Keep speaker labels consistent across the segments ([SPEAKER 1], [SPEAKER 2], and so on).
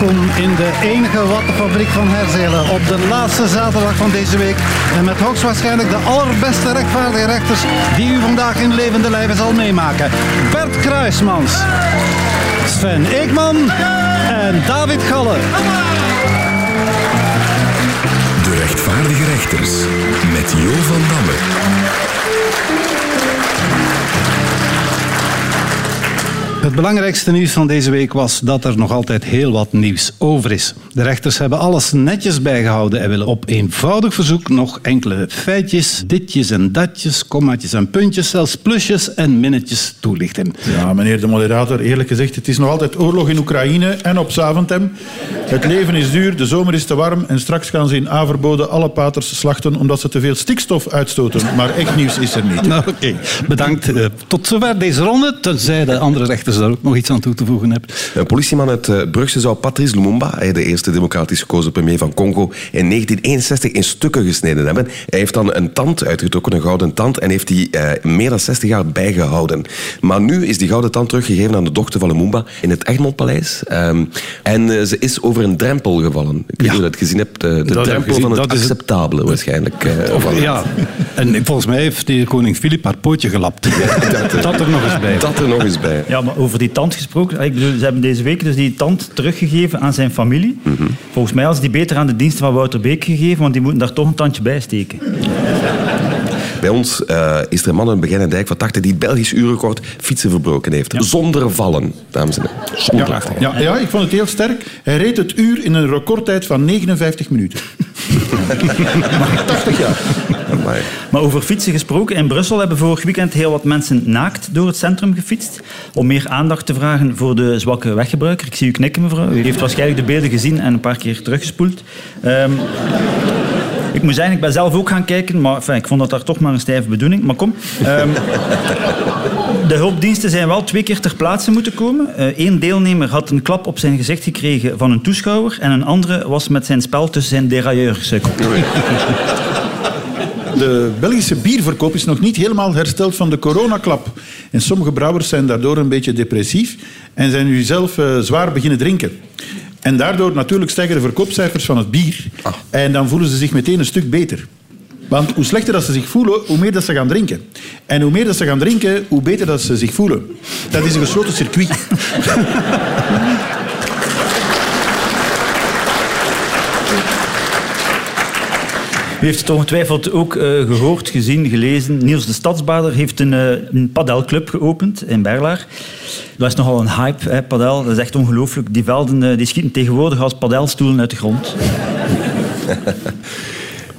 [SPEAKER 1] welkom in de enige wattenfabriek van Herzelen. Op de laatste zaterdag van deze week. En met hoogstwaarschijnlijk de allerbeste rechtvaardige rechters die u vandaag in levende lijven zal meemaken. Bert Kruismans, Sven Eekman en David Galle.
[SPEAKER 2] De rechtvaardige rechters met Jo van Damme.
[SPEAKER 1] Het belangrijkste nieuws van deze week was dat er nog altijd heel wat nieuws over is. De rechters hebben alles netjes bijgehouden en willen op eenvoudig verzoek nog enkele feitjes, ditjes en datjes, kommaatjes en puntjes, zelfs plusjes en minnetjes toelichten.
[SPEAKER 3] Ja, meneer de moderator, eerlijk gezegd, het is nog altijd oorlog in Oekraïne en op Zaventem. Het leven is duur, de zomer is te warm en straks gaan ze in Averbode alle paters slachten omdat ze te veel stikstof uitstoten. Maar echt nieuws is er niet.
[SPEAKER 1] Nou, oké. Bedankt. Eh, Tot zover deze ronde, tenzij de andere rechters daar ook nog iets aan toe te voegen hebben.
[SPEAKER 4] Een politieman uit eh, Brugge zou Patrice Lumumba, de eerste democratisch gekozen premier van Congo, in 1961 in stukken gesneden hebben. Hij heeft dan een tand uitgetrokken, een gouden tand, en heeft die eh, meer dan 60 jaar bijgehouden. Maar nu is die gouden tand teruggegeven aan de dochter van Lumumba in het Egmondpaleis. Ehm, en eh, ze is over een drempel gevallen. Ik weet niet of je dat gezien hebt. De,
[SPEAKER 1] Dat
[SPEAKER 4] drempel
[SPEAKER 1] gezien.
[SPEAKER 4] van het
[SPEAKER 1] Dat
[SPEAKER 4] acceptabele waarschijnlijk.
[SPEAKER 1] Ja, en volgens mij heeft koning Filip haar pootje gelapt. Dat er nog eens bij.
[SPEAKER 4] Dat er nog eens bij.
[SPEAKER 5] Ja, maar over die tand gesproken. Ik bedoel, ze hebben deze week dus die tand teruggegeven aan zijn familie. Volgens mij hadden ze die beter aan de diensten van Wouter Beek gegeven, want die moeten daar toch een tandje bij steken.
[SPEAKER 4] Bij ons eh, is er een man in Dijk van 80 die het Belgisch uurrecord fietsen verbroken heeft. Zonder vallen, dames en heren. Zonder klachten.
[SPEAKER 3] Ja, ja, ik vond het heel sterk. Hij reed het uur in een recordtijd van 59 minuten. 80 jaar.
[SPEAKER 4] Amai.
[SPEAKER 5] Maar over fietsen gesproken, in Brussel hebben vorig weekend heel wat mensen naakt door het centrum gefietst. Om meer aandacht te vragen voor de zwakke weggebruiker. Ik zie u knikken, mevrouw. U heeft waarschijnlijk de beelden gezien en een paar keer teruggespoeld. Ehm, ik moet zeggen, ik ben zelf ook gaan kijken, maar enfin, ik vond dat daar toch maar een stijve bedoeling. Maar kom. Ehm, de hulpdiensten zijn wel twee keer ter plaatse moeten komen. Eén deelnemer had een klap op zijn gezicht gekregen van een toeschouwer en een andere was met zijn spel tussen zijn derailleur gesukkeld.
[SPEAKER 3] De Belgische bierverkoop is nog niet helemaal hersteld van de coronaklap. En sommige brouwers zijn daardoor een beetje depressief en zijn nu zelf eh, zwaar beginnen drinken. En daardoor natuurlijk stijgen de verkoopcijfers van het bier. En dan voelen ze zich meteen een stuk beter. Want hoe slechter dat ze zich voelen, hoe meer dat ze gaan drinken. En hoe meer dat ze gaan drinken, hoe beter dat ze zich voelen. Dat is een gesloten circuit.
[SPEAKER 5] U heeft het ongetwijfeld ook eh, gehoord, gezien, gelezen. Niels de Stadsbader heeft een, eh, een padelclub geopend in Berlaar. Dat is nogal een hype, hè, padel. Dat is echt ongelooflijk. Die velden eh, die schieten tegenwoordig als padelstoelen uit de grond.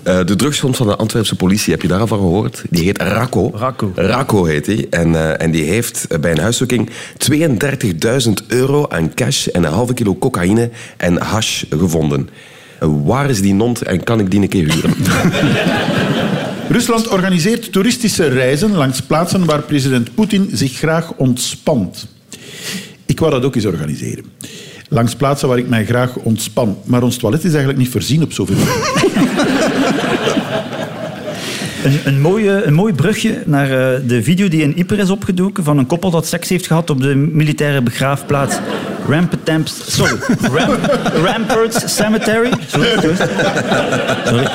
[SPEAKER 4] De drugsfonds van de Antwerpse politie, heb je daar al van gehoord? Die heet Racco.
[SPEAKER 5] Racco.
[SPEAKER 4] Racco heet hij. En, en die heeft bij een huiszoeking 32.000 euro aan cash en een halve kilo cocaïne en hash gevonden. Eh, waar is die nond en kan ik die een keer huren?
[SPEAKER 3] Rusland organiseert toeristische reizen langs plaatsen waar president Poetin zich graag ontspant. Ik wou dat ook eens organiseren. Langs plaatsen waar ik mij graag ontspan. Maar ons toilet is eigenlijk niet voorzien op zoveel.
[SPEAKER 5] Een, mooie, een mooi brugje naar eh, de video die in Yper is opgedoken van een koppel dat seks heeft gehad op de militaire begraafplaats Rampetamps... Sorry. Ram, Ramparts Cemetery. Sorry.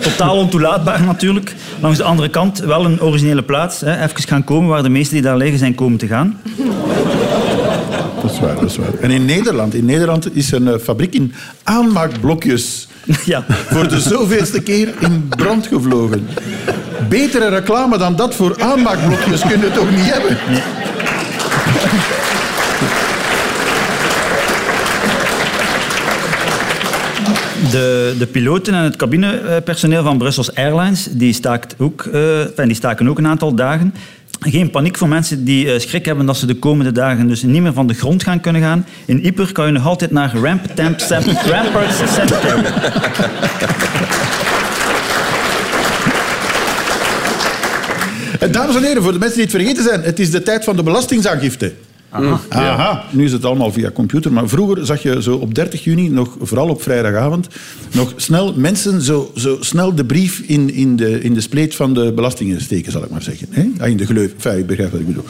[SPEAKER 5] Totaal ontoelaatbaar natuurlijk. Langs de andere kant wel een originele plaats. Hè. Even gaan komen waar de meesten die daar liggen zijn komen te gaan.
[SPEAKER 3] Dat is waar, dat is waar. En in Nederland, in Nederland is een eh, fabriek in aanmaakblokjes
[SPEAKER 5] Ja.
[SPEAKER 3] voor de zoveelste keer in brand gevlogen. Betere reclame dan dat voor aanmaakblokjes kun je toch niet hebben?
[SPEAKER 5] De, de piloten en het cabinepersoneel van Brussels Airlines die, staakt ook, eh, enfin, die staken ook een aantal dagen. Geen paniek voor mensen die eh, schrik hebben dat ze de komende dagen dus niet meer van de grond gaan kunnen gaan. In Yper kan je nog altijd naar Ramparts Cemetery.
[SPEAKER 3] Eh, Dames en heren, voor de mensen die het vergeten zijn, het is de tijd van de belastingsaangifte. Aha. Nu is het allemaal via computer, maar vroeger zag je zo op 30 juni, nog, vooral op vrijdagavond, nog snel mensen zo, zo snel de brief in, in, de, in de spleet van de belastingen steken, zal ik maar zeggen. Ah, In de gleuf. Enfin, je begrijpt wat ik bedoel.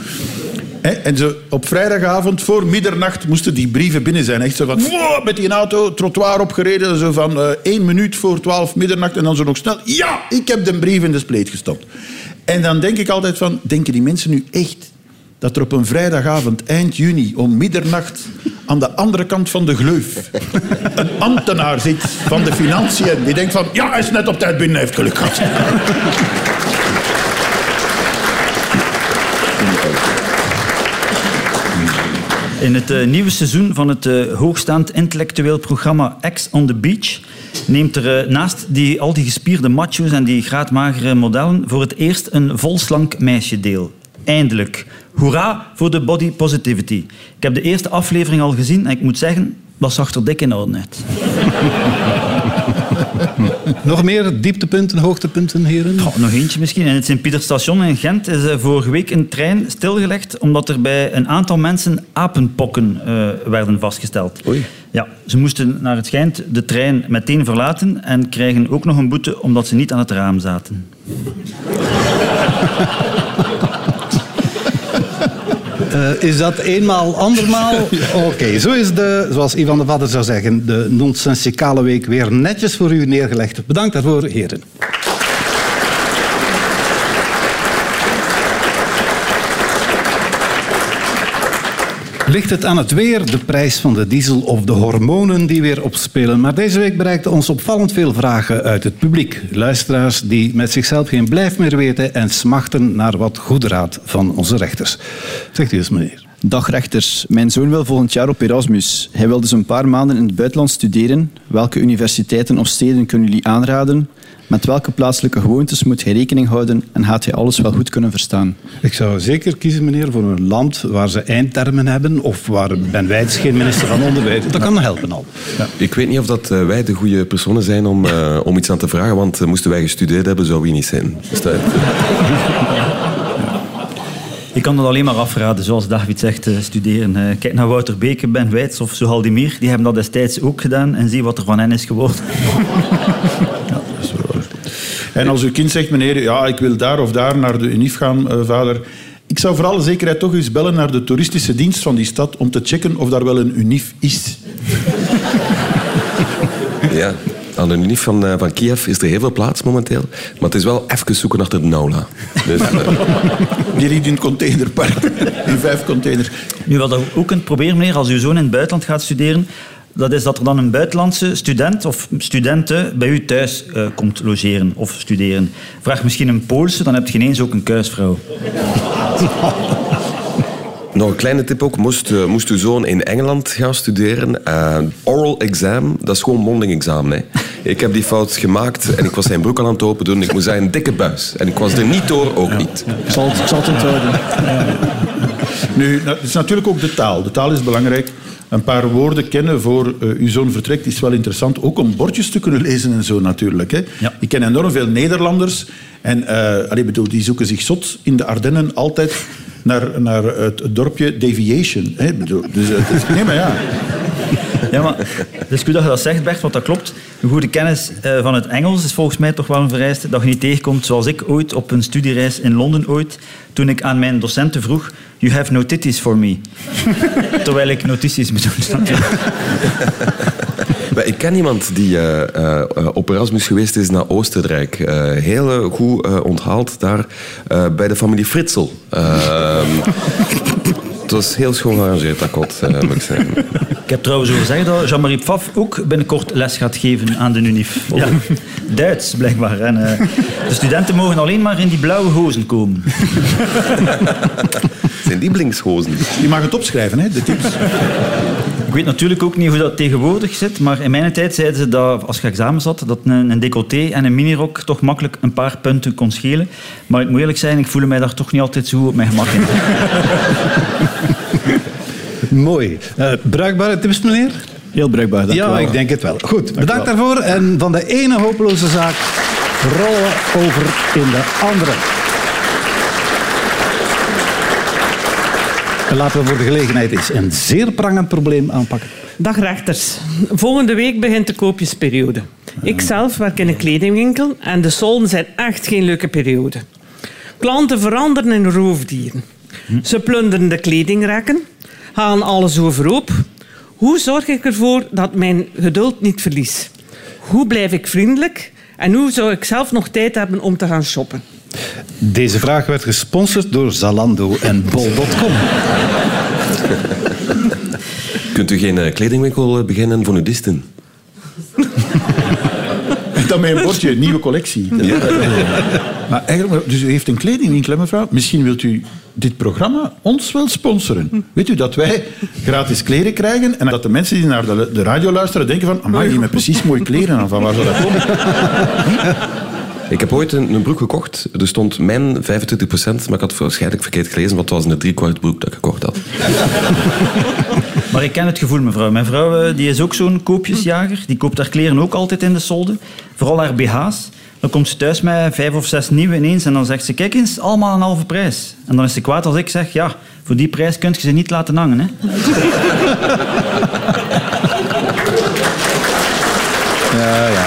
[SPEAKER 3] En zo op vrijdagavond voor middernacht moesten die brieven binnen zijn. Echt zo van, wow, met die auto, trottoir opgereden, zo van eh, één minuut voor twaalf middernacht. En dan zo nog snel, ja, ik heb de brief in de spleet gestopt. En dan denk ik altijd van, denken die mensen nu echt dat er op een vrijdagavond eind juni om middernacht aan de andere kant van de gleuf een ambtenaar zit van de financiën die denkt van, ja, hij is net op tijd binnen, hij heeft geluk gehad.
[SPEAKER 5] In het eh, nieuwe seizoen van het eh, hoogstaand intellectueel programma X on the Beach neemt er eh, naast die, al die gespierde macho's en die graadmagere modellen voor het eerst een volslank meisje deel. Eindelijk. Hoera voor de body positivity. Ik heb de eerste aflevering al gezien en ik moet zeggen, dat zag er dik in orde uit.
[SPEAKER 1] Nog meer dieptepunten, hoogtepunten, heren?
[SPEAKER 5] Oh, nog eentje misschien. In het Sint-Pieterstation in Gent is eh, vorige week een trein stilgelegd omdat er bij een aantal mensen apenpokken eh, werden vastgesteld.
[SPEAKER 4] Oei.
[SPEAKER 5] Ja, ze moesten naar het schijnt de trein meteen verlaten en krijgen ook nog een boete omdat ze niet aan het raam zaten.
[SPEAKER 1] Eh, is dat eenmaal, andermaal? Oké, zo is de, zoals Ivan de Vadder zou zeggen, de nonsensicale week weer netjes voor u neergelegd. Bedankt daarvoor, heren. Ligt het aan het weer, de prijs van de diesel of de hormonen die weer opspelen? Maar deze week bereikten ons opvallend veel vragen uit het publiek. Luisteraars die met zichzelf geen blijf meer weten en smachten naar wat goede raad van onze rechters. Zegt u eens, meneer.
[SPEAKER 6] Dag rechters, mijn zoon wil volgend jaar op Erasmus. Hij wil dus een paar maanden in het buitenland studeren. Welke universiteiten of steden kunnen jullie aanraden? Met welke plaatselijke gewoontes moet hij rekening houden en gaat hij alles wel goed kunnen verstaan?
[SPEAKER 1] Ik zou zeker kiezen, meneer, voor een land waar ze eindtermen hebben of waar Ben Wijts geen minister van Onderwijs Dat kan helpen al.
[SPEAKER 4] Ik weet niet of dat, eh, wij de goede personen zijn om, eh, om iets aan te vragen, want eh, moesten wij gestudeerd hebben, zou we niet zijn.
[SPEAKER 5] Ik kan dat alleen maar afraden, zoals David zegt, eh, studeren. Eh, Kijk naar Wouter Beke, Ben Wijts of Sohaldimir. Die hebben dat destijds ook gedaan en zie wat er van hen is geworden.
[SPEAKER 3] En als uw kind zegt, meneer, ja, ik wil daar of daar naar de UNIF gaan, eh, vader. Ik zou voor alle zekerheid toch eens bellen naar de toeristische dienst van die stad om te checken of daar wel een UNIF is.
[SPEAKER 4] Ja, aan de Unie van, eh, van Kiev is er heel veel plaats momenteel, maar het is wel even zoeken achter de Naula. Dus, eh,
[SPEAKER 3] Die ligt in een containerpark. In vijf containers.
[SPEAKER 5] Nu, wat je ook kunt proberen, meneer, als uw zoon in het buitenland gaat studeren, dat is dat er dan een buitenlandse student of studenten bij u thuis eh, komt logeren of studeren. Vraag misschien een Poolse, dan heb je ineens ook een kuisvrouw.
[SPEAKER 4] Nog een kleine tip ook. Moest, eh, moest uw zoon in Engeland gaan studeren, eh, oral exam, dat is gewoon mondeling examen. Hè. Ik heb die fout gemaakt en ik was zijn broek al aan het open doen. Ik moest zeggen, een dikke buis. En ik was er niet door, ook niet.
[SPEAKER 6] Ik zal het, ik zal het onthouden.
[SPEAKER 3] Nu, nou, het is natuurlijk ook de taal. De taal is belangrijk. Een paar woorden kennen voor eh, uw zoon vertrekt is wel interessant. Ook om bordjes te kunnen lezen en zo natuurlijk. Hè.
[SPEAKER 5] Ja.
[SPEAKER 3] Ik ken enorm veel Nederlanders. En allee, bedoel, die zoeken zich zot in de Ardennen altijd naar, naar het dorpje Deviation. Hè. Bedoel, dus, nee, maar ja.
[SPEAKER 5] Ja, maar het is goed dat je dat zegt, Bert, want dat klopt. Een goede kennis eh, van het Engels is volgens mij toch wel een vereiste dat je niet tegenkomt zoals ik ooit op een studiereis in Londen ooit, toen ik aan mijn docenten vroeg, you have no titties for me. Terwijl ik notities bedoelde.
[SPEAKER 4] Maar ik ken iemand die eh, eh, eh, op Erasmus geweest is naar Oostenrijk. Eh, heel goed eh, onthaald daar eh, bij de familie Fritsel. Ehm, het was heel schoon gearrangeerd, dat kot, eh, moet ik zeggen.
[SPEAKER 5] Ik heb trouwens over gezegd dat Jean-Marie Pfaff ook binnenkort les gaat geven aan de UNIF. Ja, Duits, blijkbaar. En, eh, de studenten mogen alleen maar in die blauwe hozen komen.
[SPEAKER 4] Zijn die?
[SPEAKER 3] Je mag het opschrijven, hè, de tips.
[SPEAKER 5] Ik weet natuurlijk ook niet hoe dat tegenwoordig zit, maar in mijn tijd zeiden ze dat als je examen zat, dat een, een decolleté en een minirok toch makkelijk een paar punten kon schelen. Maar ik moet eerlijk zijn, ik voel mij daar toch niet altijd zo goed op mijn gemak in.
[SPEAKER 1] Mooi. Eh, bruikbare tips, meneer?
[SPEAKER 6] Heel bruikbaar, dank u
[SPEAKER 1] Ja,
[SPEAKER 6] wel.
[SPEAKER 1] ik denk het wel. Goed, bedankt daarvoor. En van de ene hopeloze zaak rollen we over in de andere. Laten we voor de gelegenheid eens een zeer prangend probleem aanpakken.
[SPEAKER 7] Dag rechters. Volgende week begint de koopjesperiode. Ik zelf werk in een kledingwinkel en de solden zijn echt geen leuke periode. Klanten veranderen in roofdieren. Ze plunderen de kledingrekken, halen alles overhoop. Hoe zorg ik ervoor dat mijn geduld niet verlies? Hoe blijf ik vriendelijk? En hoe zou ik zelf nog tijd hebben om te gaan shoppen?
[SPEAKER 1] Deze vraag werd gesponsord door Zalando en Bol.com.
[SPEAKER 4] Kunt u geen eh, kledingwinkel eh, beginnen voor nudisten?
[SPEAKER 3] En dan met een bordje, nieuwe collectie. Maar eigenlijk, dus u heeft een kledingwinkel, mevrouw? Misschien wilt u dit programma ons wel sponsoren. Weet u dat wij gratis kleren krijgen en dat de mensen die naar de, de radio luisteren denken van amai, die met precies mooie kleren aan. Van waar zou dat komen?
[SPEAKER 4] Ik heb ooit een, een broek gekocht. Er stond mijn 25%, maar ik had waarschijnlijk verkeerd gelezen, want het was een driekwart broek dat ik gekocht had.
[SPEAKER 5] Maar ik ken het gevoel, mevrouw. Mijn vrouw eh, die is ook zo'n koopjesjager. Die koopt haar kleren ook altijd in de solde. Vooral haar BH's. Dan komt ze thuis met vijf of zes nieuwe ineens en dan zegt ze, kijk eens, allemaal een halve prijs. En dan is ze kwaad als ik zeg, ja, voor die prijs kun je ze niet laten hangen. Hè?
[SPEAKER 1] Ja, ja.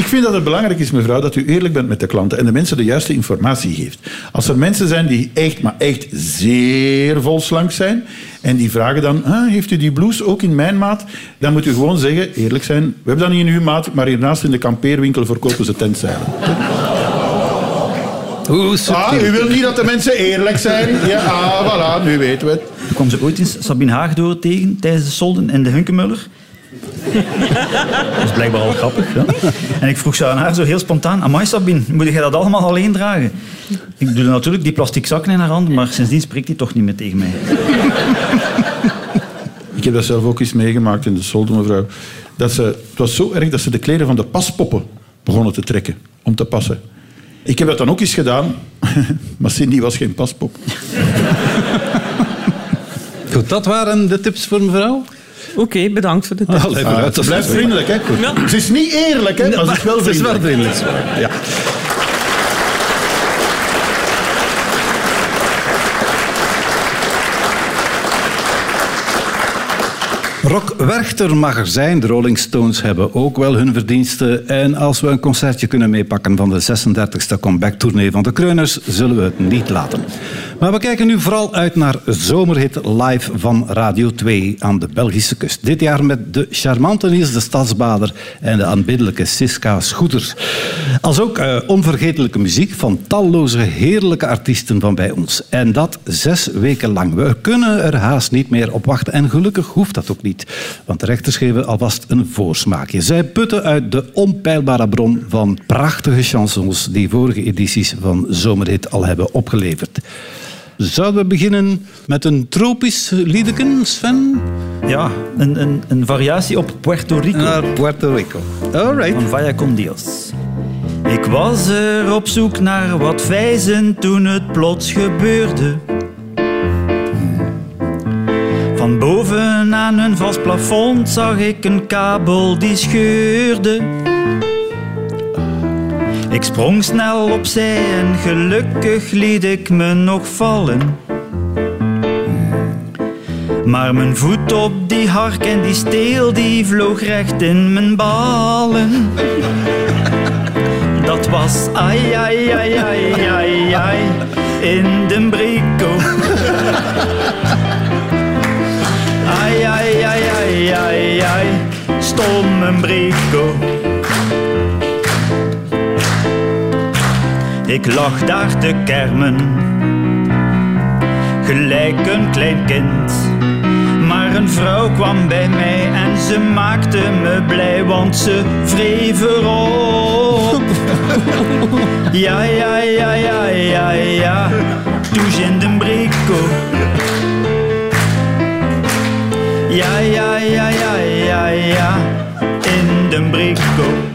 [SPEAKER 3] Ik vind dat het belangrijk is, mevrouw, dat u eerlijk bent met de klanten en de mensen de juiste informatie geeft. Als er mensen zijn die echt, maar echt zeer volslank zijn en die vragen dan, ah, heeft u die blouse ook in mijn maat? Dan moet u gewoon zeggen, eerlijk zijn, we hebben dat niet in uw maat, maar hiernaast in de kampeerwinkel verkopen ze tentzeilen.
[SPEAKER 1] Hoe
[SPEAKER 3] Ah, u wil niet dat de mensen eerlijk zijn? Ja, ah, voilà, nu weten we het.
[SPEAKER 5] Toen kwam ze ooit eens Sabine Haagdoor tegen tijdens de solden in de Hunkemuller. Dat is blijkbaar al grappig. Ja. En ik vroeg ze aan haar zo heel spontaan: Amai Sabine, moet jij dat allemaal alleen dragen? Ik doe natuurlijk die plastic zakken in haar hand, maar sindsdien spreekt hij toch niet meer tegen mij.
[SPEAKER 3] Ik heb dat zelf ook eens meegemaakt in de solde, mevrouw. Dat ze, het was zo erg dat ze de kleren van de paspoppen begonnen te trekken om te passen. Ik heb dat dan ook eens gedaan, maar Cindy was geen paspop.
[SPEAKER 1] Goed, dat waren de tips voor mevrouw.
[SPEAKER 7] Oké, bedankt voor de tip.
[SPEAKER 1] Allee,
[SPEAKER 3] Ze
[SPEAKER 1] is
[SPEAKER 3] blijft vriendelijk, hè? Het is niet eerlijk, hè? Maar ze is wel
[SPEAKER 1] Het is wel
[SPEAKER 3] vriendelijk.
[SPEAKER 1] vriendelijk. Ja. Rock Werchter mag er zijn. De Rolling Stones hebben ook wel hun verdiensten. En als we een concertje kunnen meepakken van de 36e comeback-tournee van de Kreuners, zullen we het niet laten. Maar we kijken nu vooral uit naar Zomerhit Live van Radio 2 aan de Belgische kust. Dit jaar met de charmante Niels de Stadsbader en de aanbiddelijke Siska Schoeters. Als ook eh, onvergetelijke muziek van talloze heerlijke artiesten van bij ons. En dat zes weken lang. We kunnen er haast niet meer op wachten. En gelukkig hoeft dat ook niet. Want de rechters geven alvast een voorsmaakje. Zij putten uit de onpeilbare bron van prachtige chansons die vorige edities van Zomerhit al hebben opgeleverd. Zouden we beginnen met een tropisch liedeken, Sven?
[SPEAKER 5] Ja, een, een, een variatie op Puerto Rico.
[SPEAKER 1] Naar Puerto Rico. All right.
[SPEAKER 5] van Vaya con Dios. Ik was er op zoek naar wat vijzen toen het plots gebeurde. Van boven aan een vast plafond zag ik een kabel die scheurde. Ik sprong snel opzij en gelukkig liet ik me nog vallen. Maar mijn voet op die hark en die steel die vloog recht in mijn balen. Dat was ai ai ai ai ai in de brico. Ai ai ai ai ai ai stom een brico. Ik lag daar te kermen, gelijk een klein kind. Maar een vrouw kwam bij mij en ze maakte me blij, want ze wreef erop. Ja, ja, ja, ja, ja, ja, douche in de brico. Ja, ja, ja, ja, ja, ja, in de brico.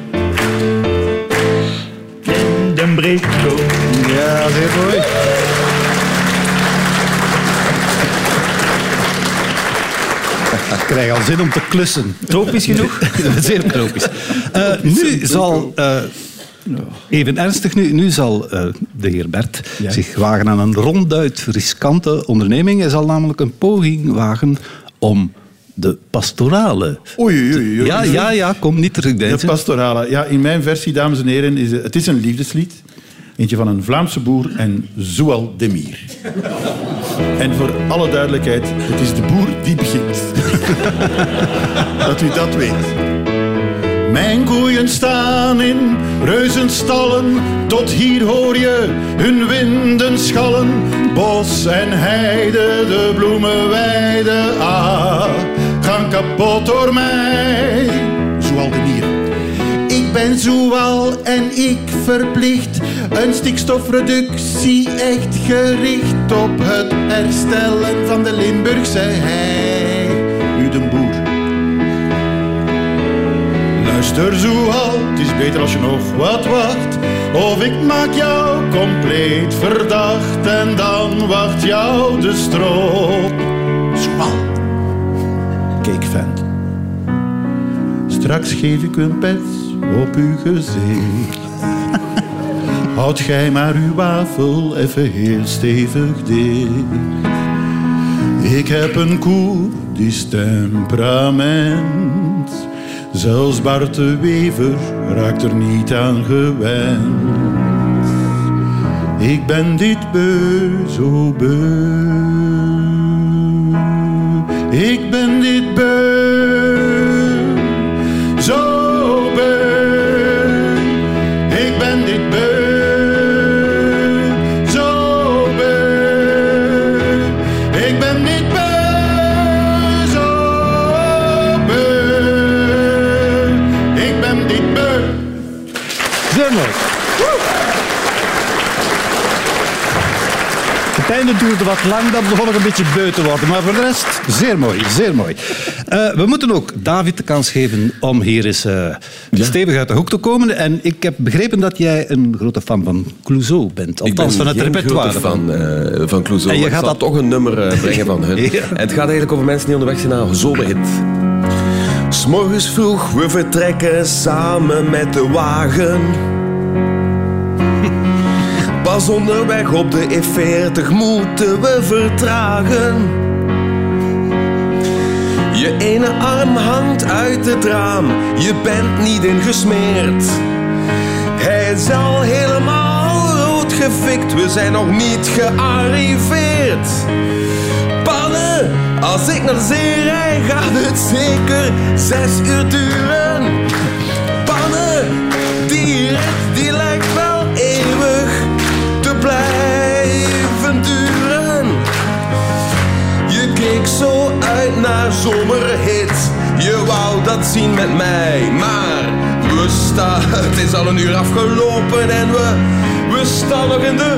[SPEAKER 1] Krijg al zin om te klussen.
[SPEAKER 5] Tropisch genoeg?
[SPEAKER 1] Zeer tropisch. Eh, nu zal... eh, even ernstig nu. Nu zal eh, de heer Bert zich wagen aan een ronduit riskante onderneming. Hij zal namelijk een poging wagen om de pastorale...
[SPEAKER 3] Oei, oei, oei, oei.
[SPEAKER 1] Ja, ja, ja, kom niet terug.
[SPEAKER 3] De pastorale. Ja, in mijn versie, dames en heren, is het, het is een liefdeslied. Eentje van een Vlaamse boer en Zoal Demir. En voor alle duidelijkheid, het is de boer die begint. dat u dat weet. Mijn koeien staan in reuzenstallen, tot hier hoor je hun winden schallen. Bos en heide, de bloemenweide, ah, gaan kapot door mij. Ben zoal en ik verplicht een stikstofreductie echt gericht op het herstellen van de Limburgse hei. U de boer. Luister zoal, het is beter als je nog wat wacht. Of ik maak jou compleet verdacht en dan wacht jou de strop. Zoal. Kijk vent. Straks geef ik een pet op uw gezicht. Houd gij maar uw wafel even heel stevig dicht. Ik heb een koe, die is temperament. Zelfs Bart de Wever raakt er niet aan gewend. Ik ben dit beu, zo beu. Ik ben dit beu,
[SPEAKER 1] Het duurde wat lang, dat begon nog een beetje beu te worden. Maar voor de rest, zeer mooi, zeer mooi. Eh, we moeten ook David de kans geven om hier eens eh, stevig uit de hoek te komen. En ik heb begrepen dat jij een grote fan van Clouseau bent.
[SPEAKER 4] Ik ben
[SPEAKER 1] Althans, van het repertoire.
[SPEAKER 4] grote fan eh, van Clouseau.
[SPEAKER 1] En je
[SPEAKER 4] ik
[SPEAKER 1] gaat
[SPEAKER 4] zal
[SPEAKER 1] dat-
[SPEAKER 4] toch een nummer brengen van hun.
[SPEAKER 1] Ja.
[SPEAKER 4] En het gaat eigenlijk over mensen die onderweg zijn naar een zomerhit. S'morgens vroeg, we vertrekken samen met de wagen. Pas onderweg op de E40 moeten we vertragen. Je ene arm hangt uit het raam, je bent niet ingesmeerd. Hij is al helemaal rood gefikt, we zijn nog niet gearriveerd. Pannen, als ik naar zee rij, gaat het zeker zes uur duren. Uit naar zomerhit. Je wou dat zien met mij, maar we staan. Het is al een uur afgelopen en we, we staan nog in de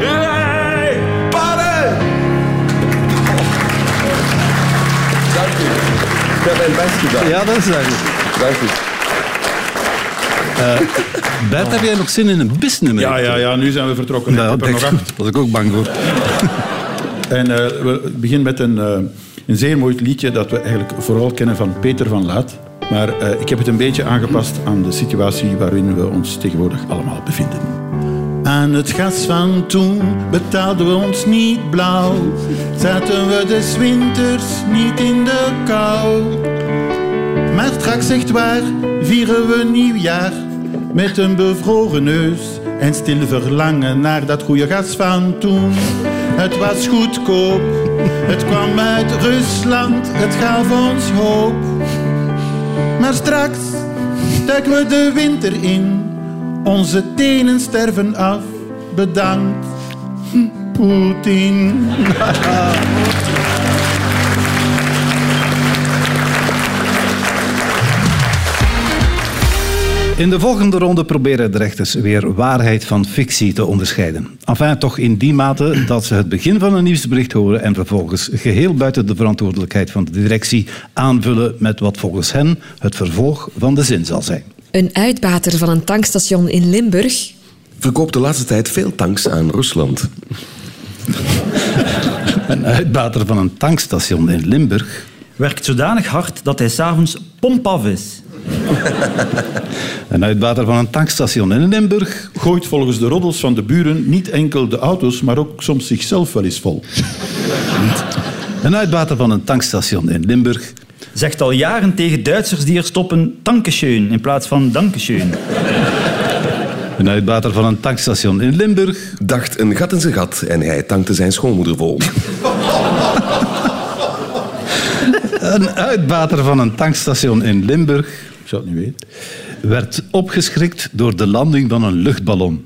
[SPEAKER 4] rij. Pannen! Dank u. Ik heb mijn best gedaan.
[SPEAKER 1] Ja, dat is duidelijk.
[SPEAKER 4] Dank u.
[SPEAKER 1] Bert, heb jij nog zin in een bisnummer?
[SPEAKER 3] Ja, ja, ja, nu zijn we vertrokken.
[SPEAKER 1] Nou,
[SPEAKER 3] ik heb er nog acht.
[SPEAKER 1] Daar was ik ook bang voor.
[SPEAKER 3] En eh, we beginnen met een, eh, een zeer mooi liedje dat we eigenlijk vooral kennen van Peter van Laat. Maar eh, ik heb het een beetje aangepast aan de situatie waarin we ons tegenwoordig allemaal bevinden. Aan het gas van toen betaalden we ons niet blauw. Zaten we des winters niet in de kou. Maar straks echt waar vieren we nieuwjaar. Met een bevroren neus en stil verlangen naar dat goede gas van toen. Het was goedkoop, het kwam uit Rusland, het gaf ons hoop. Maar straks duiken we de winter in, onze tenen sterven af. Bedankt, Poetin.
[SPEAKER 1] In de volgende ronde proberen de rechters weer waarheid van fictie te onderscheiden. Enfin, toch in die mate dat ze het begin van een nieuwsbericht horen en vervolgens geheel buiten de verantwoordelijkheid van de directie aanvullen met wat volgens hen het vervolg van de zin zal zijn.
[SPEAKER 8] Een uitbater van een tankstation in Limburg
[SPEAKER 4] Verkoopt de laatste tijd veel tanks aan Rusland.
[SPEAKER 1] Een uitbater van een tankstation in Limburg
[SPEAKER 5] Werkt zodanig hard dat hij s'avonds pompaf is.
[SPEAKER 1] Een uitbater van een tankstation in Limburg.
[SPEAKER 3] Gooit volgens de roddels van de buren niet enkel de auto's, maar ook soms zichzelf wel eens vol.
[SPEAKER 1] Een uitbater van een tankstation in Limburg.
[SPEAKER 5] Zegt al jaren tegen Duitsers die er stoppen, dankeschön in plaats van dankeschön.
[SPEAKER 1] Een uitbater van een tankstation in Limburg.
[SPEAKER 4] Dacht een gat in zijn gat en hij tankte zijn schoonmoeder vol.
[SPEAKER 1] Een uitbater van een tankstation in Limburg
[SPEAKER 3] zou het niet weten.
[SPEAKER 1] werd opgeschrikt door de landing van een luchtballon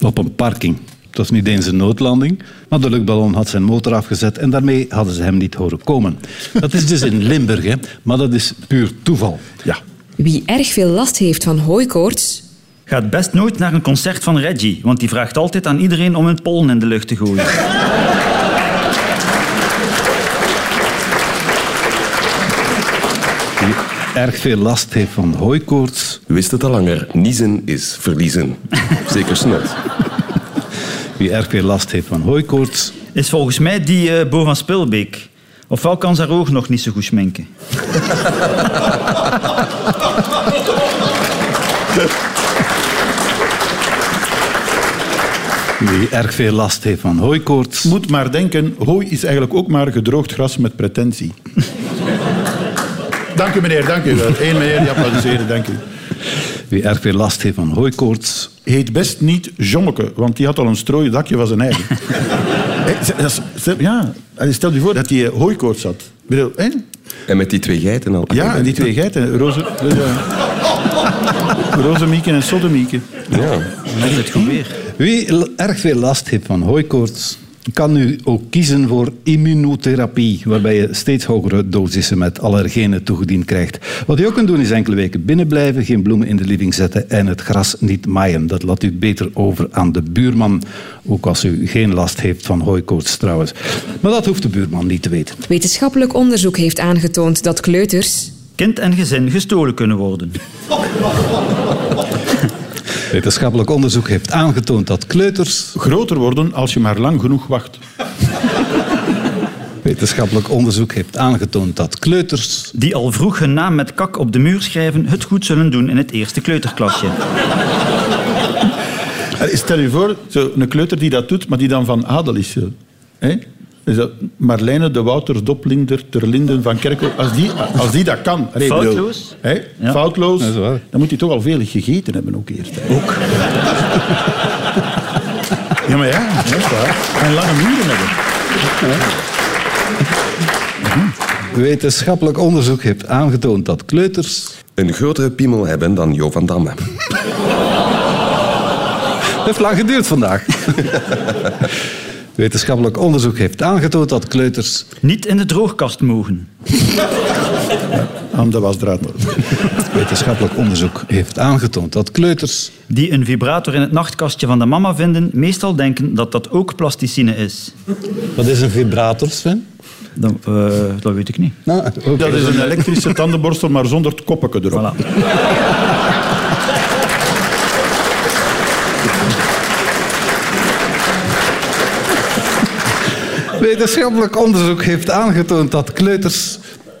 [SPEAKER 1] op een parking. Het was niet eens een noodlanding, maar de luchtballon had zijn motor afgezet en daarmee hadden ze hem niet horen komen. Dat is dus in Limburg, hè? maar dat is puur toeval.
[SPEAKER 3] Ja.
[SPEAKER 8] Wie erg veel last heeft van hooikoorts,
[SPEAKER 5] Gaat best nooit naar een concert van Reggie, want die vraagt altijd aan iedereen om een pollen in de lucht te gooien.
[SPEAKER 1] Wie erg veel last heeft van hooikoorts,
[SPEAKER 4] Wist het al langer, niezen is verliezen. Zeker snot.
[SPEAKER 1] wie erg veel last heeft van hooikoorts,
[SPEAKER 5] Is volgens mij die eh Bo van Spilbeek. Ofwel kan ze haar ogen nog niet zo goed schminken.
[SPEAKER 1] wie erg veel last heeft van hooikoorts,
[SPEAKER 3] Moet maar denken, hooi is eigenlijk ook maar gedroogd gras met pretentie. Dank u meneer, dank u. Eén meneer die applaudisseerde, dank u.
[SPEAKER 1] wie erg veel last heeft van hooikoorts,
[SPEAKER 3] Heet best niet Jommeke, want die had al een strooien dakje van zijn eigen. Ze- ja, stel je voor dat hij eh, hooikoorts had. Ik bedoel, hè?
[SPEAKER 4] En met die twee geiten al.
[SPEAKER 3] Ja, en die twee geiten. Roze, uh, Rozemieke en Sodomieke.
[SPEAKER 4] Ja.
[SPEAKER 5] Altijd goed weer.
[SPEAKER 1] Wie erg veel last heeft van hooikoorts, kan nu ook kiezen voor immunotherapie, waarbij je steeds hogere dosissen met allergenen toegediend krijgt. Wat je ook kunt doen is enkele weken binnenblijven, geen bloemen in de living zetten en het gras niet maaien. Dat laat u beter over aan de buurman, ook als u geen last heeft van hooikoorts trouwens. Maar dat hoeft de buurman niet te weten.
[SPEAKER 8] wetenschappelijk onderzoek heeft aangetoond dat kleuters
[SPEAKER 5] Kind en gezin gestolen kunnen worden.
[SPEAKER 1] Wetenschappelijk onderzoek heeft aangetoond dat kleuters...
[SPEAKER 3] Groter worden als je maar lang genoeg wacht.
[SPEAKER 1] Wetenschappelijk onderzoek heeft aangetoond dat kleuters...
[SPEAKER 5] Die al vroeg hun naam met kak op de muur schrijven, het goed zullen doen in het eerste kleuterklasje.
[SPEAKER 3] Eh, Stel je voor, zo een kleuter die dat doet, maar die dan van adel is. zo. Hè? Dus dat Marlijne de Wouters Doplinder ter Linden van Kerkel. Als die, als die dat kan. Allee,
[SPEAKER 5] Foutloos?
[SPEAKER 3] Hè?
[SPEAKER 5] Ja.
[SPEAKER 3] Foutloos.
[SPEAKER 1] Dat is waar.
[SPEAKER 3] Dan moet hij toch al veel gegeten hebben ook eerst. Hè? Ook. ja, maar ja, dat is waar. En lange muren hebben.
[SPEAKER 1] Wetenschappelijk onderzoek heeft aangetoond dat kleuters...
[SPEAKER 4] Een grotere piemel hebben dan Jo van Damme.
[SPEAKER 1] heeft lang geduurd vandaag. Wetenschappelijk onderzoek heeft aangetoond dat kleuters...
[SPEAKER 5] Niet in de droogkast mogen.
[SPEAKER 3] Aan de wasdraad.
[SPEAKER 1] Wetenschappelijk onderzoek heeft aangetoond dat kleuters...
[SPEAKER 5] Die een vibrator in het nachtkastje van de mama vinden, meestal denken dat dat ook plasticine is.
[SPEAKER 1] Wat is een vibrator, Sven?
[SPEAKER 5] Dat, eh, dat weet ik niet.
[SPEAKER 1] Nou.
[SPEAKER 3] Dat is een elektrische tandenborstel, maar zonder het koppetje erop.
[SPEAKER 5] Voilà.
[SPEAKER 1] Wetenschappelijk onderzoek heeft aangetoond dat kleuters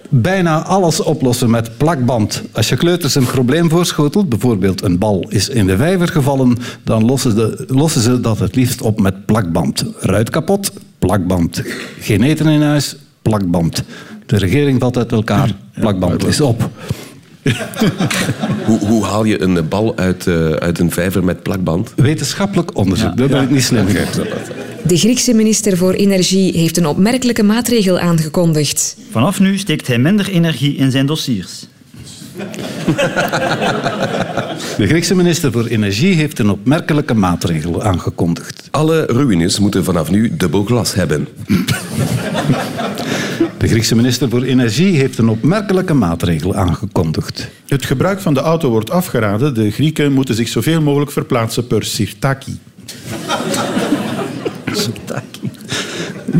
[SPEAKER 1] bijna alles oplossen met plakband. Als je kleuters een probleem voorschotelt, bijvoorbeeld een bal is in de vijver gevallen, dan lossen, de, lossen ze dat het liefst op met plakband. Ruit kapot, plakband. Geen eten in huis, plakband. De regering valt uit elkaar, plakband is op.
[SPEAKER 4] Hoe, hoe haal je een bal uit, eh, uit een vijver met plakband?
[SPEAKER 1] Wetenschappelijk onderzoek, dat ben ik niet slim.
[SPEAKER 8] De Griekse minister voor Energie heeft een opmerkelijke maatregel aangekondigd.
[SPEAKER 5] Vanaf nu steekt hij minder energie in zijn dossiers.
[SPEAKER 1] De Griekse minister voor Energie heeft een opmerkelijke maatregel aangekondigd.
[SPEAKER 4] Alle ruïnes moeten vanaf nu dubbel glas hebben.
[SPEAKER 1] De Griekse minister voor Energie heeft een opmerkelijke maatregel aangekondigd.
[SPEAKER 3] Het gebruik van de auto wordt afgeraden. De Grieken moeten zich zoveel mogelijk verplaatsen per Sirtaki.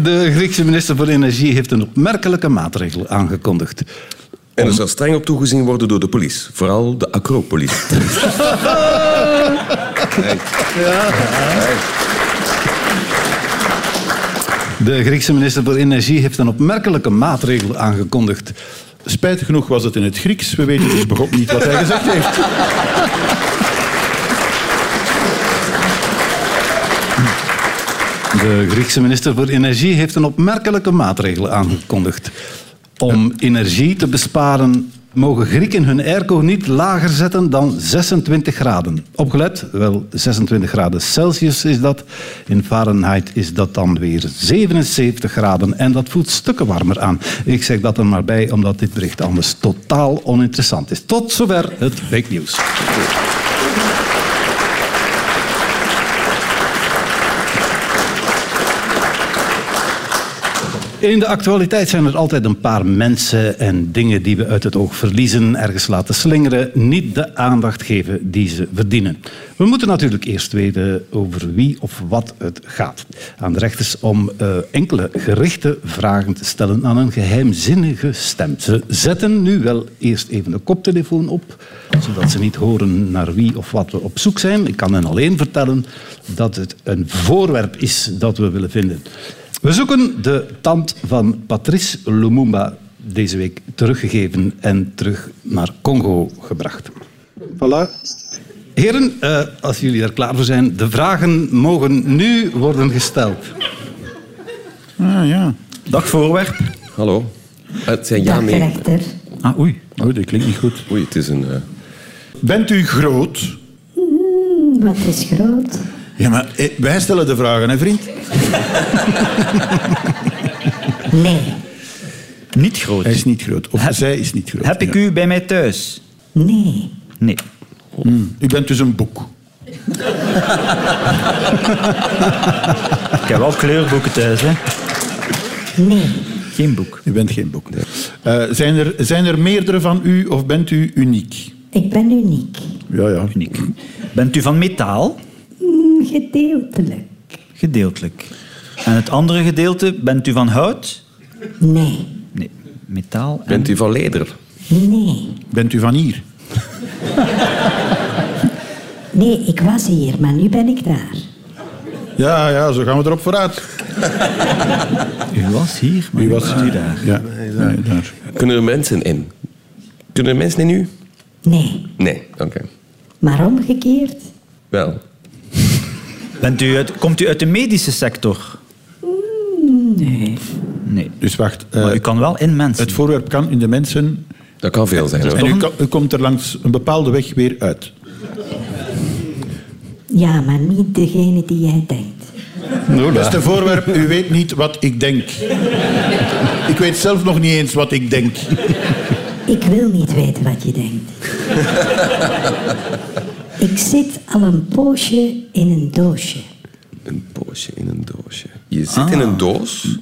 [SPEAKER 1] De Griekse minister voor Energie heeft een opmerkelijke maatregel aangekondigd.
[SPEAKER 4] En er zal streng op toegezien worden door de politie. Vooral de Acropolis.
[SPEAKER 1] De Griekse minister voor Energie heeft een opmerkelijke maatregel aangekondigd.
[SPEAKER 3] Spijtig genoeg was het in het Grieks. We weten dus begot niet wat hij gezegd heeft.
[SPEAKER 1] De Griekse minister voor Energie heeft een opmerkelijke maatregel aangekondigd. Om energie te besparen mogen Grieken hun airco niet lager zetten dan 26 graden. Opgelet, wel 26 graden Celsius is dat. In Fahrenheit is dat dan weer 77 graden. En dat voelt stukken warmer aan. Ik zeg dat er maar bij, omdat dit bericht anders totaal oninteressant is. Tot zover het fake nieuws. In de actualiteit zijn er altijd een paar mensen en dingen die we uit het oog verliezen, ergens laten slingeren, niet de aandacht geven die ze verdienen. We moeten natuurlijk eerst weten over wie of wat het gaat. Aan de rechters om uh, enkele gerichte vragen te stellen aan een geheimzinnige stem. Ze zetten nu wel eerst even de koptelefoon op, zodat ze niet horen naar wie of wat we op zoek zijn. Ik kan hen alleen vertellen dat het een voorwerp is dat we willen vinden. We zoeken de tand van Patrice Lumumba deze week teruggegeven en terug naar Congo gebracht. Voilà. Heren, uh, als jullie er klaar voor zijn, de vragen mogen nu worden gesteld.
[SPEAKER 3] Ah ja.
[SPEAKER 5] Dag voorwerp.
[SPEAKER 4] Hallo. Het zijn ja, nee.
[SPEAKER 5] Ah, oei.
[SPEAKER 3] Oh, dat klinkt niet goed.
[SPEAKER 4] Oei, het is een... Uh...
[SPEAKER 3] Bent u groot?
[SPEAKER 9] Mm, wat is groot?
[SPEAKER 3] Ja, maar eh, wij stellen de vragen, hè, vriend?
[SPEAKER 9] Nee.
[SPEAKER 5] Niet groot.
[SPEAKER 3] Hij is niet groot. Of zij is niet groot.
[SPEAKER 5] Heb ik
[SPEAKER 3] ja.
[SPEAKER 5] u bij mij thuis?
[SPEAKER 9] Nee.
[SPEAKER 5] Nee.
[SPEAKER 3] U bent dus een boek.
[SPEAKER 5] Ik heb wel kleurboeken thuis, hè.
[SPEAKER 9] Nee.
[SPEAKER 5] Geen boek.
[SPEAKER 3] U bent geen boek. Eh, zijn, er, zijn er meerdere van u of bent u uniek?
[SPEAKER 9] Ik ben uniek.
[SPEAKER 3] Ja, ja.
[SPEAKER 5] Uniek. Bent u van metaal?
[SPEAKER 9] Gedeeltelijk.
[SPEAKER 5] Gedeeltelijk. En het andere gedeelte, bent u van hout?
[SPEAKER 9] Nee.
[SPEAKER 5] Nee. Metaal en...
[SPEAKER 4] Bent u van leder?
[SPEAKER 9] Nee.
[SPEAKER 3] Bent u van hier?
[SPEAKER 9] Nee, ik was hier, maar nu ben ik daar.
[SPEAKER 3] Ja, ja, zo gaan we erop vooruit.
[SPEAKER 5] U was hier, maar
[SPEAKER 3] U was
[SPEAKER 5] nu daar.
[SPEAKER 3] Ja, ja, daar.
[SPEAKER 4] Kunnen er mensen in? Kunnen er mensen in u?
[SPEAKER 9] Nee.
[SPEAKER 4] Nee, oké.
[SPEAKER 9] Maar omgekeerd?
[SPEAKER 4] Wel.
[SPEAKER 5] Bent u uit, komt u uit de medische sector?
[SPEAKER 9] Nee.
[SPEAKER 5] Nee.
[SPEAKER 3] Dus wacht. eh,
[SPEAKER 5] Maar u kan wel in mensen.
[SPEAKER 3] het voorwerp kan in de mensen...
[SPEAKER 4] Dat kan veel zijn.
[SPEAKER 3] En u, komt er langs een bepaalde weg weer uit.
[SPEAKER 9] Ja, maar niet degene die jij denkt.
[SPEAKER 3] Beste voorwerp, u weet niet wat ik denk. Ik weet zelf nog niet eens wat ik denk.
[SPEAKER 9] Ik wil niet weten wat je denkt. ik zit al een poosje in een doosje.
[SPEAKER 4] Een poosje in een doosje. Je zit in een doos.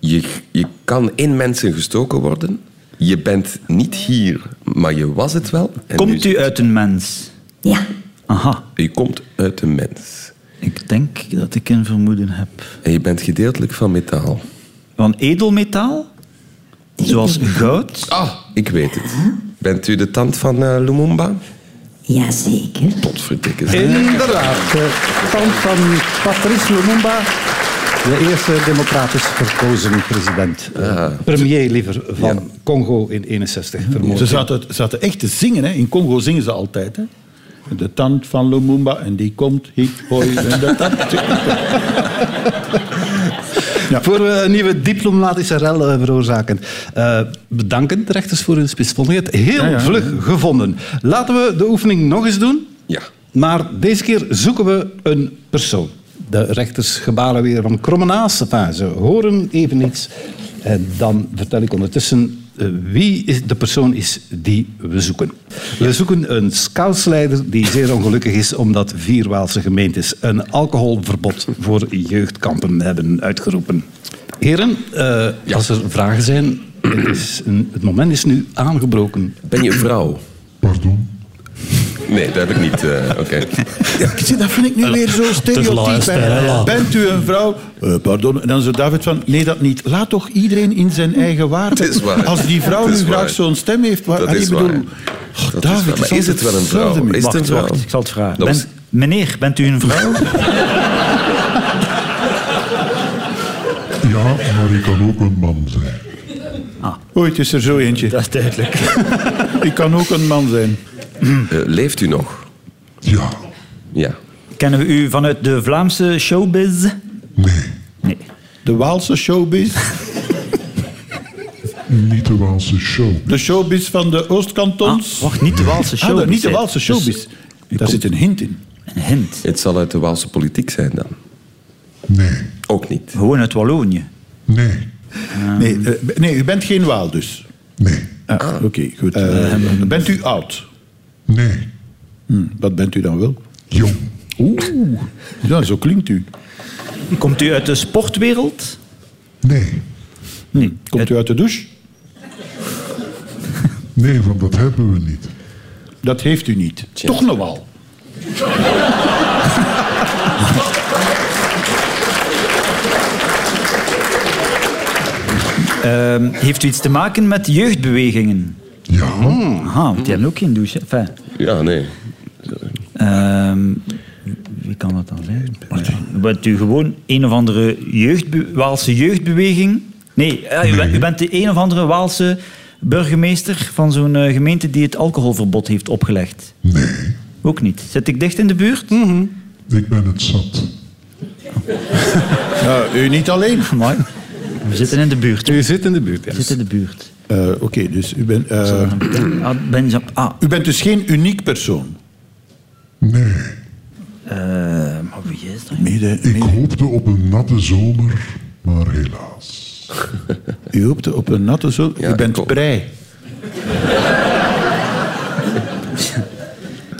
[SPEAKER 4] Je, je kan in mensen gestoken worden. Je bent niet hier, maar je was het wel. En nu
[SPEAKER 5] Komt u uit een mens?
[SPEAKER 9] Ja.
[SPEAKER 5] Aha.
[SPEAKER 4] Je komt uit een mens.
[SPEAKER 5] Ik denk dat ik een vermoeden heb.
[SPEAKER 4] En je bent gedeeltelijk van metaal.
[SPEAKER 5] Van edelmetaal? Zoals goud?
[SPEAKER 4] Ah, ik weet het. Bent u de tand van eh, Lumumba?
[SPEAKER 9] Jazeker.
[SPEAKER 4] Potverdikke.
[SPEAKER 1] Inderdaad, de tand van Patrice Lumumba, de eerste democratisch verkozen president. Eh, Premier liever van
[SPEAKER 4] Ja.
[SPEAKER 1] Congo in 61 vermoord.
[SPEAKER 3] Ze zaten, zaten echt te zingen. Hè. In Congo zingen ze altijd. Hè. De tand van Lumumba en die komt, hik, hoi. En de tand.
[SPEAKER 1] Voor we een nieuwe diplomatische rel eh, veroorzaken. Eh, bedanken de rechters voor hun spitsvondigheid. Heel
[SPEAKER 3] Ja, ja.
[SPEAKER 1] vlug gevonden. Laten we de oefening nog eens doen.
[SPEAKER 4] Ja.
[SPEAKER 1] Maar deze keer zoeken we een persoon. De rechters gebaren weer van. Enfin, ze horen even iets. En dan vertel ik ondertussen eh, wie is de persoon is die we zoeken. We zoeken een scoutsleider die zeer ongelukkig is omdat vier Waalse gemeentes een alcoholverbod voor jeugdkampen hebben uitgeroepen. Heren, eh, als er vragen zijn, het, is een- het moment is nu aangebroken.
[SPEAKER 4] Ben je een vrouw?
[SPEAKER 10] Pardon?
[SPEAKER 4] Nee, dat heb ik niet. eh, Oké.
[SPEAKER 3] Ja, zie, dat vind ik nu weer zo stereotyp. Bent u een vrouw? Eh, pardon. En dan zo David van, nee dat niet. Laat toch iedereen in zijn eigen waarde.
[SPEAKER 4] Is waar.
[SPEAKER 3] Als die vrouw nu graag zo'n stem heeft... Waar,
[SPEAKER 4] Dat is
[SPEAKER 3] ik bedoel,
[SPEAKER 4] waar.
[SPEAKER 3] oh,
[SPEAKER 4] Dat is
[SPEAKER 3] David.
[SPEAKER 4] Maar is het wel een vrouw? Is het een vrouw?
[SPEAKER 5] wacht, ik zal het vragen. Ben- meneer, bent u een vrouw?
[SPEAKER 10] Ja, maar ik kan ook een man zijn.
[SPEAKER 3] Oei, het is er zo eentje.
[SPEAKER 5] Dat is duidelijk.
[SPEAKER 3] Ik kan ook een man zijn.
[SPEAKER 4] Eh, leeft u nog?
[SPEAKER 10] Ja,
[SPEAKER 4] Ja.
[SPEAKER 5] Kennen we u vanuit de Vlaamse showbiz?
[SPEAKER 10] nee.
[SPEAKER 5] Nee.
[SPEAKER 3] De Waalse showbiz.
[SPEAKER 10] Niet de Waalse show.
[SPEAKER 3] De showbiz van de Oostkantons.
[SPEAKER 5] Ah, wacht, niet de Waalse
[SPEAKER 3] Ah,
[SPEAKER 5] showbiz,
[SPEAKER 3] niet de. Waalse showbiz.
[SPEAKER 5] Dus
[SPEAKER 3] Daar zit een hint in.
[SPEAKER 5] Een hint.
[SPEAKER 4] Het zal uit de Waalse politiek zijn dan.
[SPEAKER 10] Nee,
[SPEAKER 4] Ook niet.
[SPEAKER 5] Gewoon uit Wallonië.
[SPEAKER 10] nee,
[SPEAKER 3] Nee, eh, nee, u bent geen Waal dus.
[SPEAKER 10] nee,
[SPEAKER 3] Ah, Oké, goed. Eh, bent u oud?
[SPEAKER 10] Nee.
[SPEAKER 3] Hm, wat bent u dan wel?
[SPEAKER 10] Jong,
[SPEAKER 3] Oeh, ja, zo klinkt u.
[SPEAKER 5] Komt u uit de sportwereld?
[SPEAKER 10] nee.
[SPEAKER 5] Nee.
[SPEAKER 3] Komt u uit de douche?
[SPEAKER 10] Nee, want dat hebben we niet.
[SPEAKER 3] Dat heeft u niet. Toch nog wel.
[SPEAKER 5] Ehm, heeft u iets te maken met jeugdbewegingen?
[SPEAKER 10] Ja,
[SPEAKER 5] Aha, want die hebben ook geen douche. Enfin,
[SPEAKER 4] Ja, nee.
[SPEAKER 5] ehm, wie kan dat dan zijn? Bent u gewoon een of andere jeugdbe Waalse jeugdbeweging? Nee, eh, u, bent, u bent de een of andere Waalse burgemeester van zo'n eh, gemeente die het alcoholverbod heeft opgelegd.
[SPEAKER 10] nee.
[SPEAKER 5] Ook niet. Zit ik dicht in de buurt?
[SPEAKER 10] Ik ben het zat.
[SPEAKER 3] U niet alleen.
[SPEAKER 5] Amai. We zitten in de buurt.
[SPEAKER 1] U zit in de buurt, ja.
[SPEAKER 5] We zitten in de buurt.
[SPEAKER 3] Eh, Oké, dus u bent, eh,
[SPEAKER 5] Ah, ah,
[SPEAKER 3] u bent dus geen uniek persoon.
[SPEAKER 10] Nee.
[SPEAKER 5] eh, maar wie is dat?
[SPEAKER 3] Mede,
[SPEAKER 10] Ik
[SPEAKER 3] mede-
[SPEAKER 10] hoopte op een natte zomer, maar helaas.
[SPEAKER 3] u hoopte op een natte.
[SPEAKER 4] Ja,
[SPEAKER 3] u bent prei.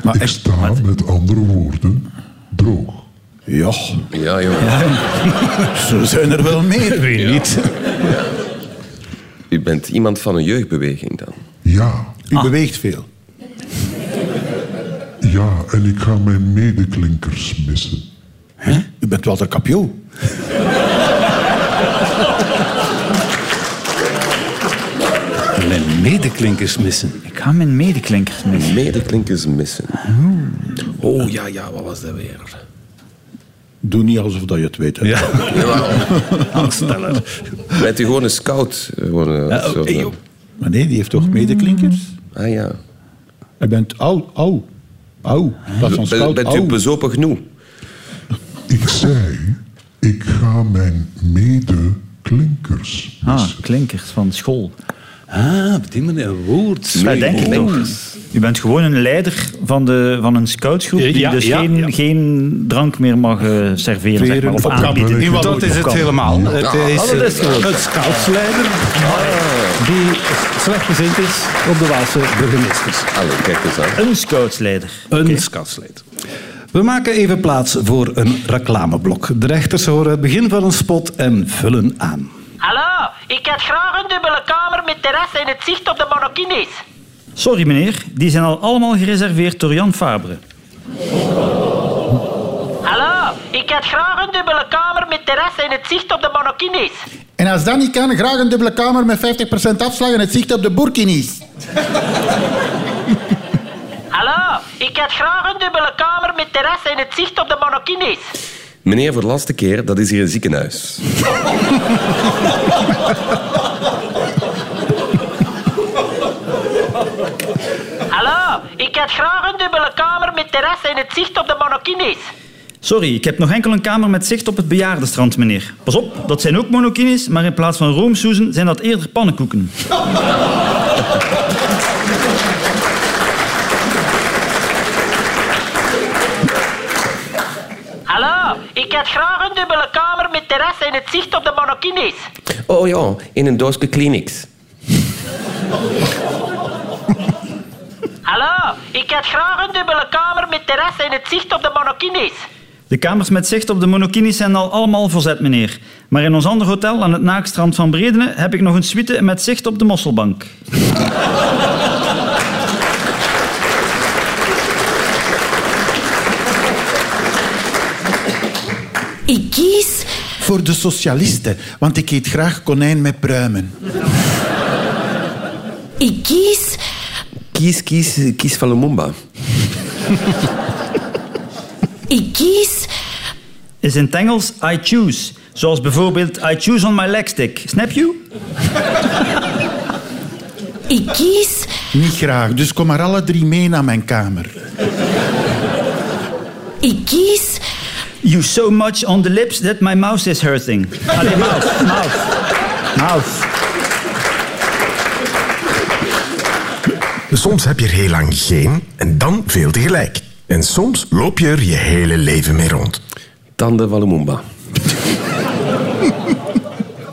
[SPEAKER 3] maar
[SPEAKER 10] Ik
[SPEAKER 3] echt,
[SPEAKER 10] sta met andere woorden droog.
[SPEAKER 3] ja,
[SPEAKER 4] Ja, joh.
[SPEAKER 3] zo zijn er wel meer. Wie niet?
[SPEAKER 4] U bent iemand van een jeugdbeweging dan.
[SPEAKER 10] Ja,
[SPEAKER 3] U beweegt veel.
[SPEAKER 10] ja, en ik ga mijn medeklinkers missen.
[SPEAKER 3] Hè? U bent Walter Capio.
[SPEAKER 1] Mijn medeklinkers missen.
[SPEAKER 5] Ik ga mijn medeklinkers missen.
[SPEAKER 4] Medeklinkers missen. Oh ja, ja, wat was dat weer?
[SPEAKER 3] Doe niet alsof dat je het weet. hè.
[SPEAKER 1] Ja.
[SPEAKER 4] Jawel. Bent u gewoon een scout? Gewoon een soort, eh,
[SPEAKER 3] Maar nee, die heeft toch medeklinkers?
[SPEAKER 4] ah ja.
[SPEAKER 3] Hij bent oud, oud. Oud. Dat is scout,
[SPEAKER 4] bent u bezopen genoeg?
[SPEAKER 10] Ik zei, ik ga mijn medeklinkers
[SPEAKER 5] Ah, klinkers van school.
[SPEAKER 1] Ah, op die manier woord.
[SPEAKER 5] Ja, denk ik toch. U bent gewoon een leider van, de, van een scoutsgroep die
[SPEAKER 1] Ja,
[SPEAKER 5] dus
[SPEAKER 1] ja,
[SPEAKER 5] geen,
[SPEAKER 1] ja.
[SPEAKER 5] geen drank meer mag eh, serveren zeg maar, of
[SPEAKER 3] Op
[SPEAKER 5] aanbieden.
[SPEAKER 1] Dat is het helemaal. Het is,
[SPEAKER 5] dat is gewoon.
[SPEAKER 1] een scoutsleider die slechtgezind is op de Waalse burgemeesters.
[SPEAKER 4] Allee, kijk eens aan.
[SPEAKER 5] Een scoutsleider.
[SPEAKER 1] Een scoutsleider. We maken even plaats voor een reclameblok. De rechters horen het begin van een spot en vullen aan.
[SPEAKER 11] Ik had graag een dubbele kamer met terras en het zicht op de monokines.
[SPEAKER 5] Sorry meneer, die zijn al allemaal gereserveerd door Jan Fabre.
[SPEAKER 11] Hallo, ik had graag een dubbele kamer met terras en het zicht op de monokines.
[SPEAKER 3] En als dat niet kan, graag een dubbele kamer met 50% afslag en het zicht op de Burkinis.
[SPEAKER 11] Hallo, ik had graag een dubbele kamer met terras en het zicht op de monokines.
[SPEAKER 4] Meneer, voor de laatste keer, dat is hier een ziekenhuis.
[SPEAKER 11] Hallo, ik had graag een dubbele kamer met terras en het zicht op de monokines.
[SPEAKER 5] Sorry, ik heb nog enkel een kamer met zicht op het bejaardenstrand, meneer. Pas op, dat zijn ook monokines, maar in plaats van roomsoezen zijn dat eerder pannenkoeken.
[SPEAKER 11] Ik had graag een dubbele kamer met terras en het zicht op de monokines.
[SPEAKER 4] Oh ja, in een doosje Kleenex.
[SPEAKER 11] Hallo, ik had graag een dubbele kamer met terras en het zicht op de monokines.
[SPEAKER 5] De kamers met zicht op de monokines zijn al allemaal verzet, meneer. Maar in ons andere hotel aan het naakstrand van Bredene heb ik nog een suite met zicht op de Mosselbank.
[SPEAKER 9] Ik kies
[SPEAKER 3] Voor de socialisten, want ik eet graag konijn met pruimen.
[SPEAKER 9] Ik kies
[SPEAKER 4] Kies, kies, kies van Lumumba.
[SPEAKER 9] Ik kies
[SPEAKER 5] Is in het Engels I choose. Zoals bijvoorbeeld I choose on my leg stick. Snap you?
[SPEAKER 9] Ik kies
[SPEAKER 3] Niet graag, dus kom maar alle drie mee naar mijn kamer.
[SPEAKER 9] Ik kies
[SPEAKER 5] You so much on the lips that my mouth is hurting. Allee, mouth, mouth, mouth.
[SPEAKER 12] Soms heb je er heel lang geen en dan veel tegelijk. En soms loop je er je hele leven mee rond.
[SPEAKER 4] Tanden van Lumumba.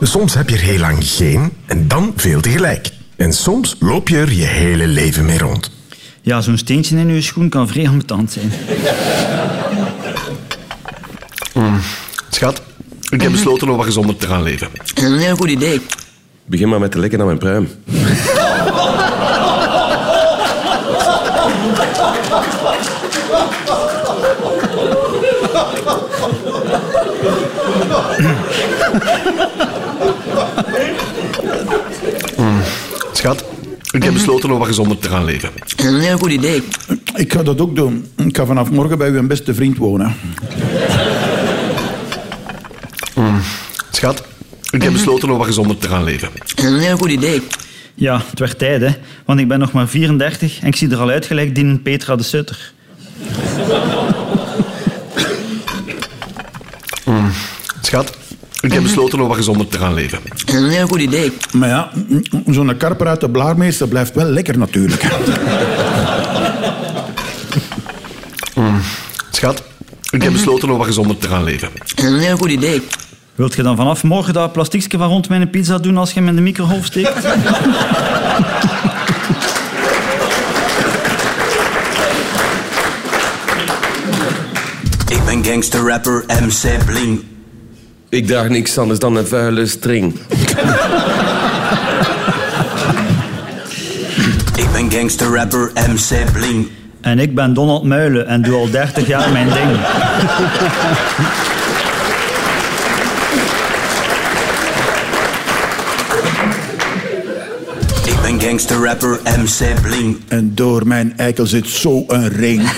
[SPEAKER 12] Soms heb je er heel lang geen en dan veel tegelijk. En soms loop je er je hele leven mee rond.
[SPEAKER 5] Ja, zo'n steentje in je schoen kan vrij ambetant zijn.
[SPEAKER 13] Mm. Schat, ik heb besloten om wat gezonder te gaan leven.
[SPEAKER 14] Dat is een heel goed idee.
[SPEAKER 4] Begin maar met te likken aan mijn pruim.
[SPEAKER 13] Mm. Schat, ik heb besloten om wat gezonder te gaan leven.
[SPEAKER 14] Dat is een heel goed idee.
[SPEAKER 3] Ik ga dat ook doen. Ik ga vanaf morgen bij uw beste vriend wonen.
[SPEAKER 13] Mm. Schat, ik heb besloten om wat gezonder te gaan leven.
[SPEAKER 14] Dat is een heel goed idee.
[SPEAKER 5] Ja, het werd tijd, hè. Want ik ben nog maar 34 en ik zie er al uit gelijk die een Petra de Sutter.
[SPEAKER 13] Mm. Schat, ik heb besloten om wat gezonder te gaan leven.
[SPEAKER 14] Dat is een heel goed idee.
[SPEAKER 3] Maar ja, zo'n karper uit de blaarmeester blijft wel lekker natuurlijk.
[SPEAKER 13] Mm. Schat, ik heb besloten om wat gezonder te gaan leven.
[SPEAKER 14] Dat is een heel goed idee.
[SPEAKER 5] Wilt je dan vanaf morgen dat plastiekje van rond mijn pizza doen als je hem in de microgolf steekt?
[SPEAKER 15] Ik ben gangster rapper MC Bling.
[SPEAKER 4] Ik draag niks anders dan een vuile string.
[SPEAKER 15] Ik ben gangster rapper MC Bling.
[SPEAKER 5] En ik ben Donald Muilen en doe al 30 jaar mijn ding.
[SPEAKER 15] Gangster rapper MC Bling.
[SPEAKER 3] En door mijn eikel zit zo een ring.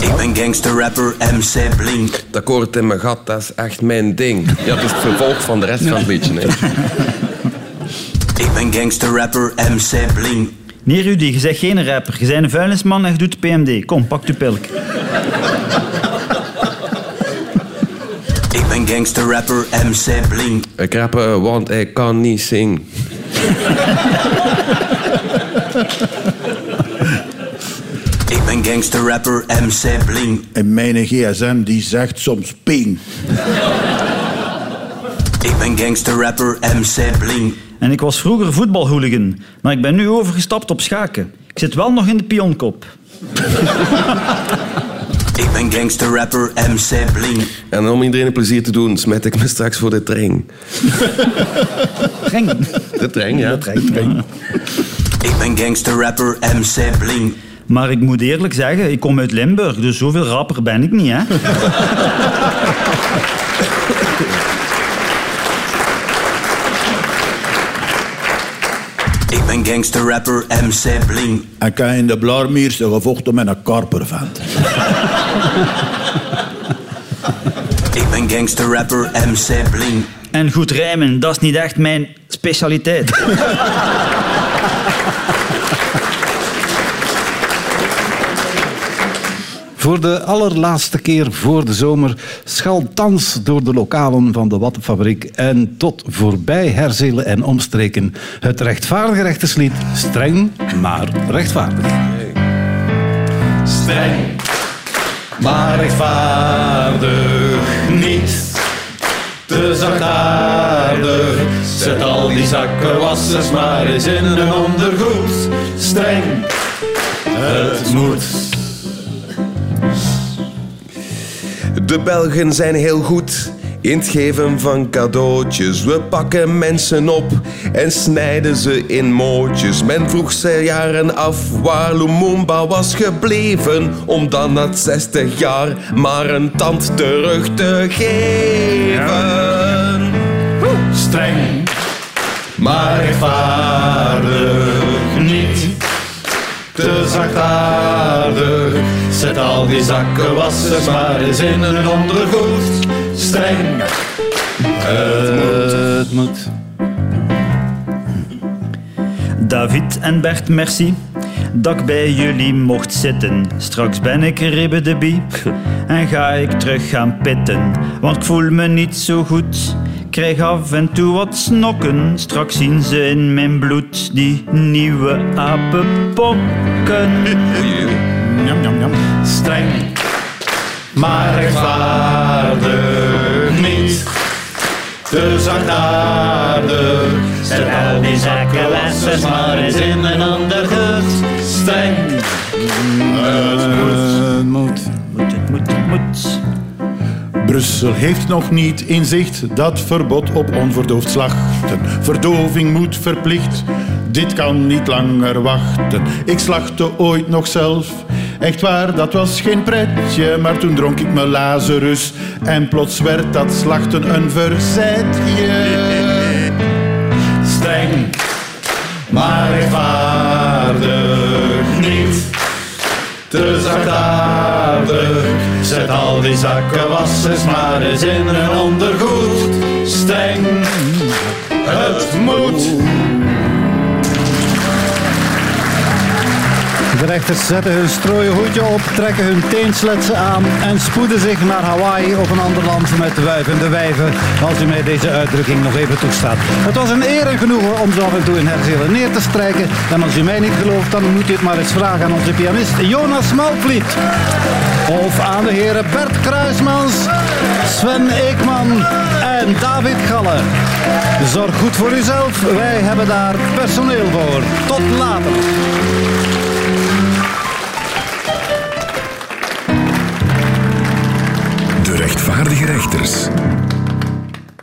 [SPEAKER 15] Ik ben gangster rapper MC Bling.
[SPEAKER 4] Dat koort in mijn gat, dat is echt mijn ding. Ja, het is het vervolg van de rest van het liedje. Hè.
[SPEAKER 15] Ik ben gangster rapper MC Bling.
[SPEAKER 5] Nee, Rudy, je zegt geen rapper. Je bent een vuilnisman en je doet PMD. Kom, pak je pilk.
[SPEAKER 15] Ik ben gangster rapper MC Bling.
[SPEAKER 4] Ik rappen, want ik kan niet zingen.
[SPEAKER 15] Ik ben gangster rapper MC Bling.
[SPEAKER 3] En mijn gsm die zegt soms ping.
[SPEAKER 15] Ik ben gangster rapper MC Bling.
[SPEAKER 5] En ik was vroeger voetbalhooligan, maar ik ben nu overgestapt op schaken. Ik zit wel nog in de pionkop.
[SPEAKER 15] Ik ben gangster rapper MC Bling.
[SPEAKER 4] En om iedereen een plezier te doen, smet ik me straks voor de trein.
[SPEAKER 5] Trein?
[SPEAKER 4] De trein, ja.
[SPEAKER 5] De trein.
[SPEAKER 15] Ik ben gangster rapper MC Bling.
[SPEAKER 5] Maar ik moet eerlijk zeggen, ik kom uit Limburg, dus zoveel rapper ben ik niet, hè?
[SPEAKER 15] Ik ben gangster rapper MC Bling.
[SPEAKER 3] Ik heb in de blaarmeerste gevochten met een karpervent.
[SPEAKER 15] Ik ben gangster rapper MC Bling.
[SPEAKER 5] En goed rijmen, dat is niet echt mijn specialiteit.
[SPEAKER 1] Voor de allerlaatste keer voor de zomer schalt dans door de lokalen van de Wattenfabriek en tot voorbij Herzelen en omstreken het rechtvaardige rechterslied Streng, maar rechtvaardig.
[SPEAKER 16] Streng, maar rechtvaardig niet. Te zachtaardig, zet al die zakkenwassers maar eens in een ondergoed. Streng, het moet.
[SPEAKER 4] De Belgen zijn heel goed in het geven van cadeautjes. We pakken mensen op en snijden ze in mootjes. Men vroeg ze jaren af waar Lumumba was gebleven. Om dan na 60 jaar maar een tand terug te geven.
[SPEAKER 16] Streng, maar rechtvaardig niet. Te zachtaardig, zet al die zakkenwassers maar eens in een ondergoed. Streng, het moet.
[SPEAKER 5] David en Bert, merci. Dat ik bij jullie mocht zitten. Straks ben ik ribbe de biep en ga ik terug gaan pitten. Want ik voel me niet zo goed. Krijg af en toe wat snokken. Straks zien ze in mijn bloed die nieuwe apenpokken.
[SPEAKER 3] Jam, jam, jam.
[SPEAKER 16] Streng, maar rechtvaardig niet. Te zachtaardig. Zet al die zakkenwassers maar eens in een ander gut. Streng, het moet.
[SPEAKER 5] Moet, moet, het moet.
[SPEAKER 3] Brussel heeft nog niet in zicht dat verbod op onverdoofd slachten. Verdoving moet verplicht. Dit kan niet langer wachten. Ik slachtte ooit nog zelf. Echt waar, dat was geen pretje. Maar toen dronk ik mijn Lazarus. En plots werd dat slachten een verzetje.
[SPEAKER 16] Streng, maar rechtvaardig niet. Te zachtaardig. Zet al die zakkenwassers maar eens in een ondergoed. Streng, het moet.
[SPEAKER 1] De rechters zetten hun strooien hoedje op, trekken hun teensletsen aan en spoeden zich naar Hawaii of een ander land met wuivende wijven, als u mij deze uitdrukking nog even toestaat. Het was een eer en genoegen om zo af en toe in Herzelen neer te strijken. En als u mij niet gelooft, dan moet u het maar eens vragen aan onze pianist Jonas Malvliet. Of aan de heren Bert Kruismans, Sven Eekman en David Galle. Zorg goed voor uzelf, wij hebben daar personeel voor. Tot later. rechters.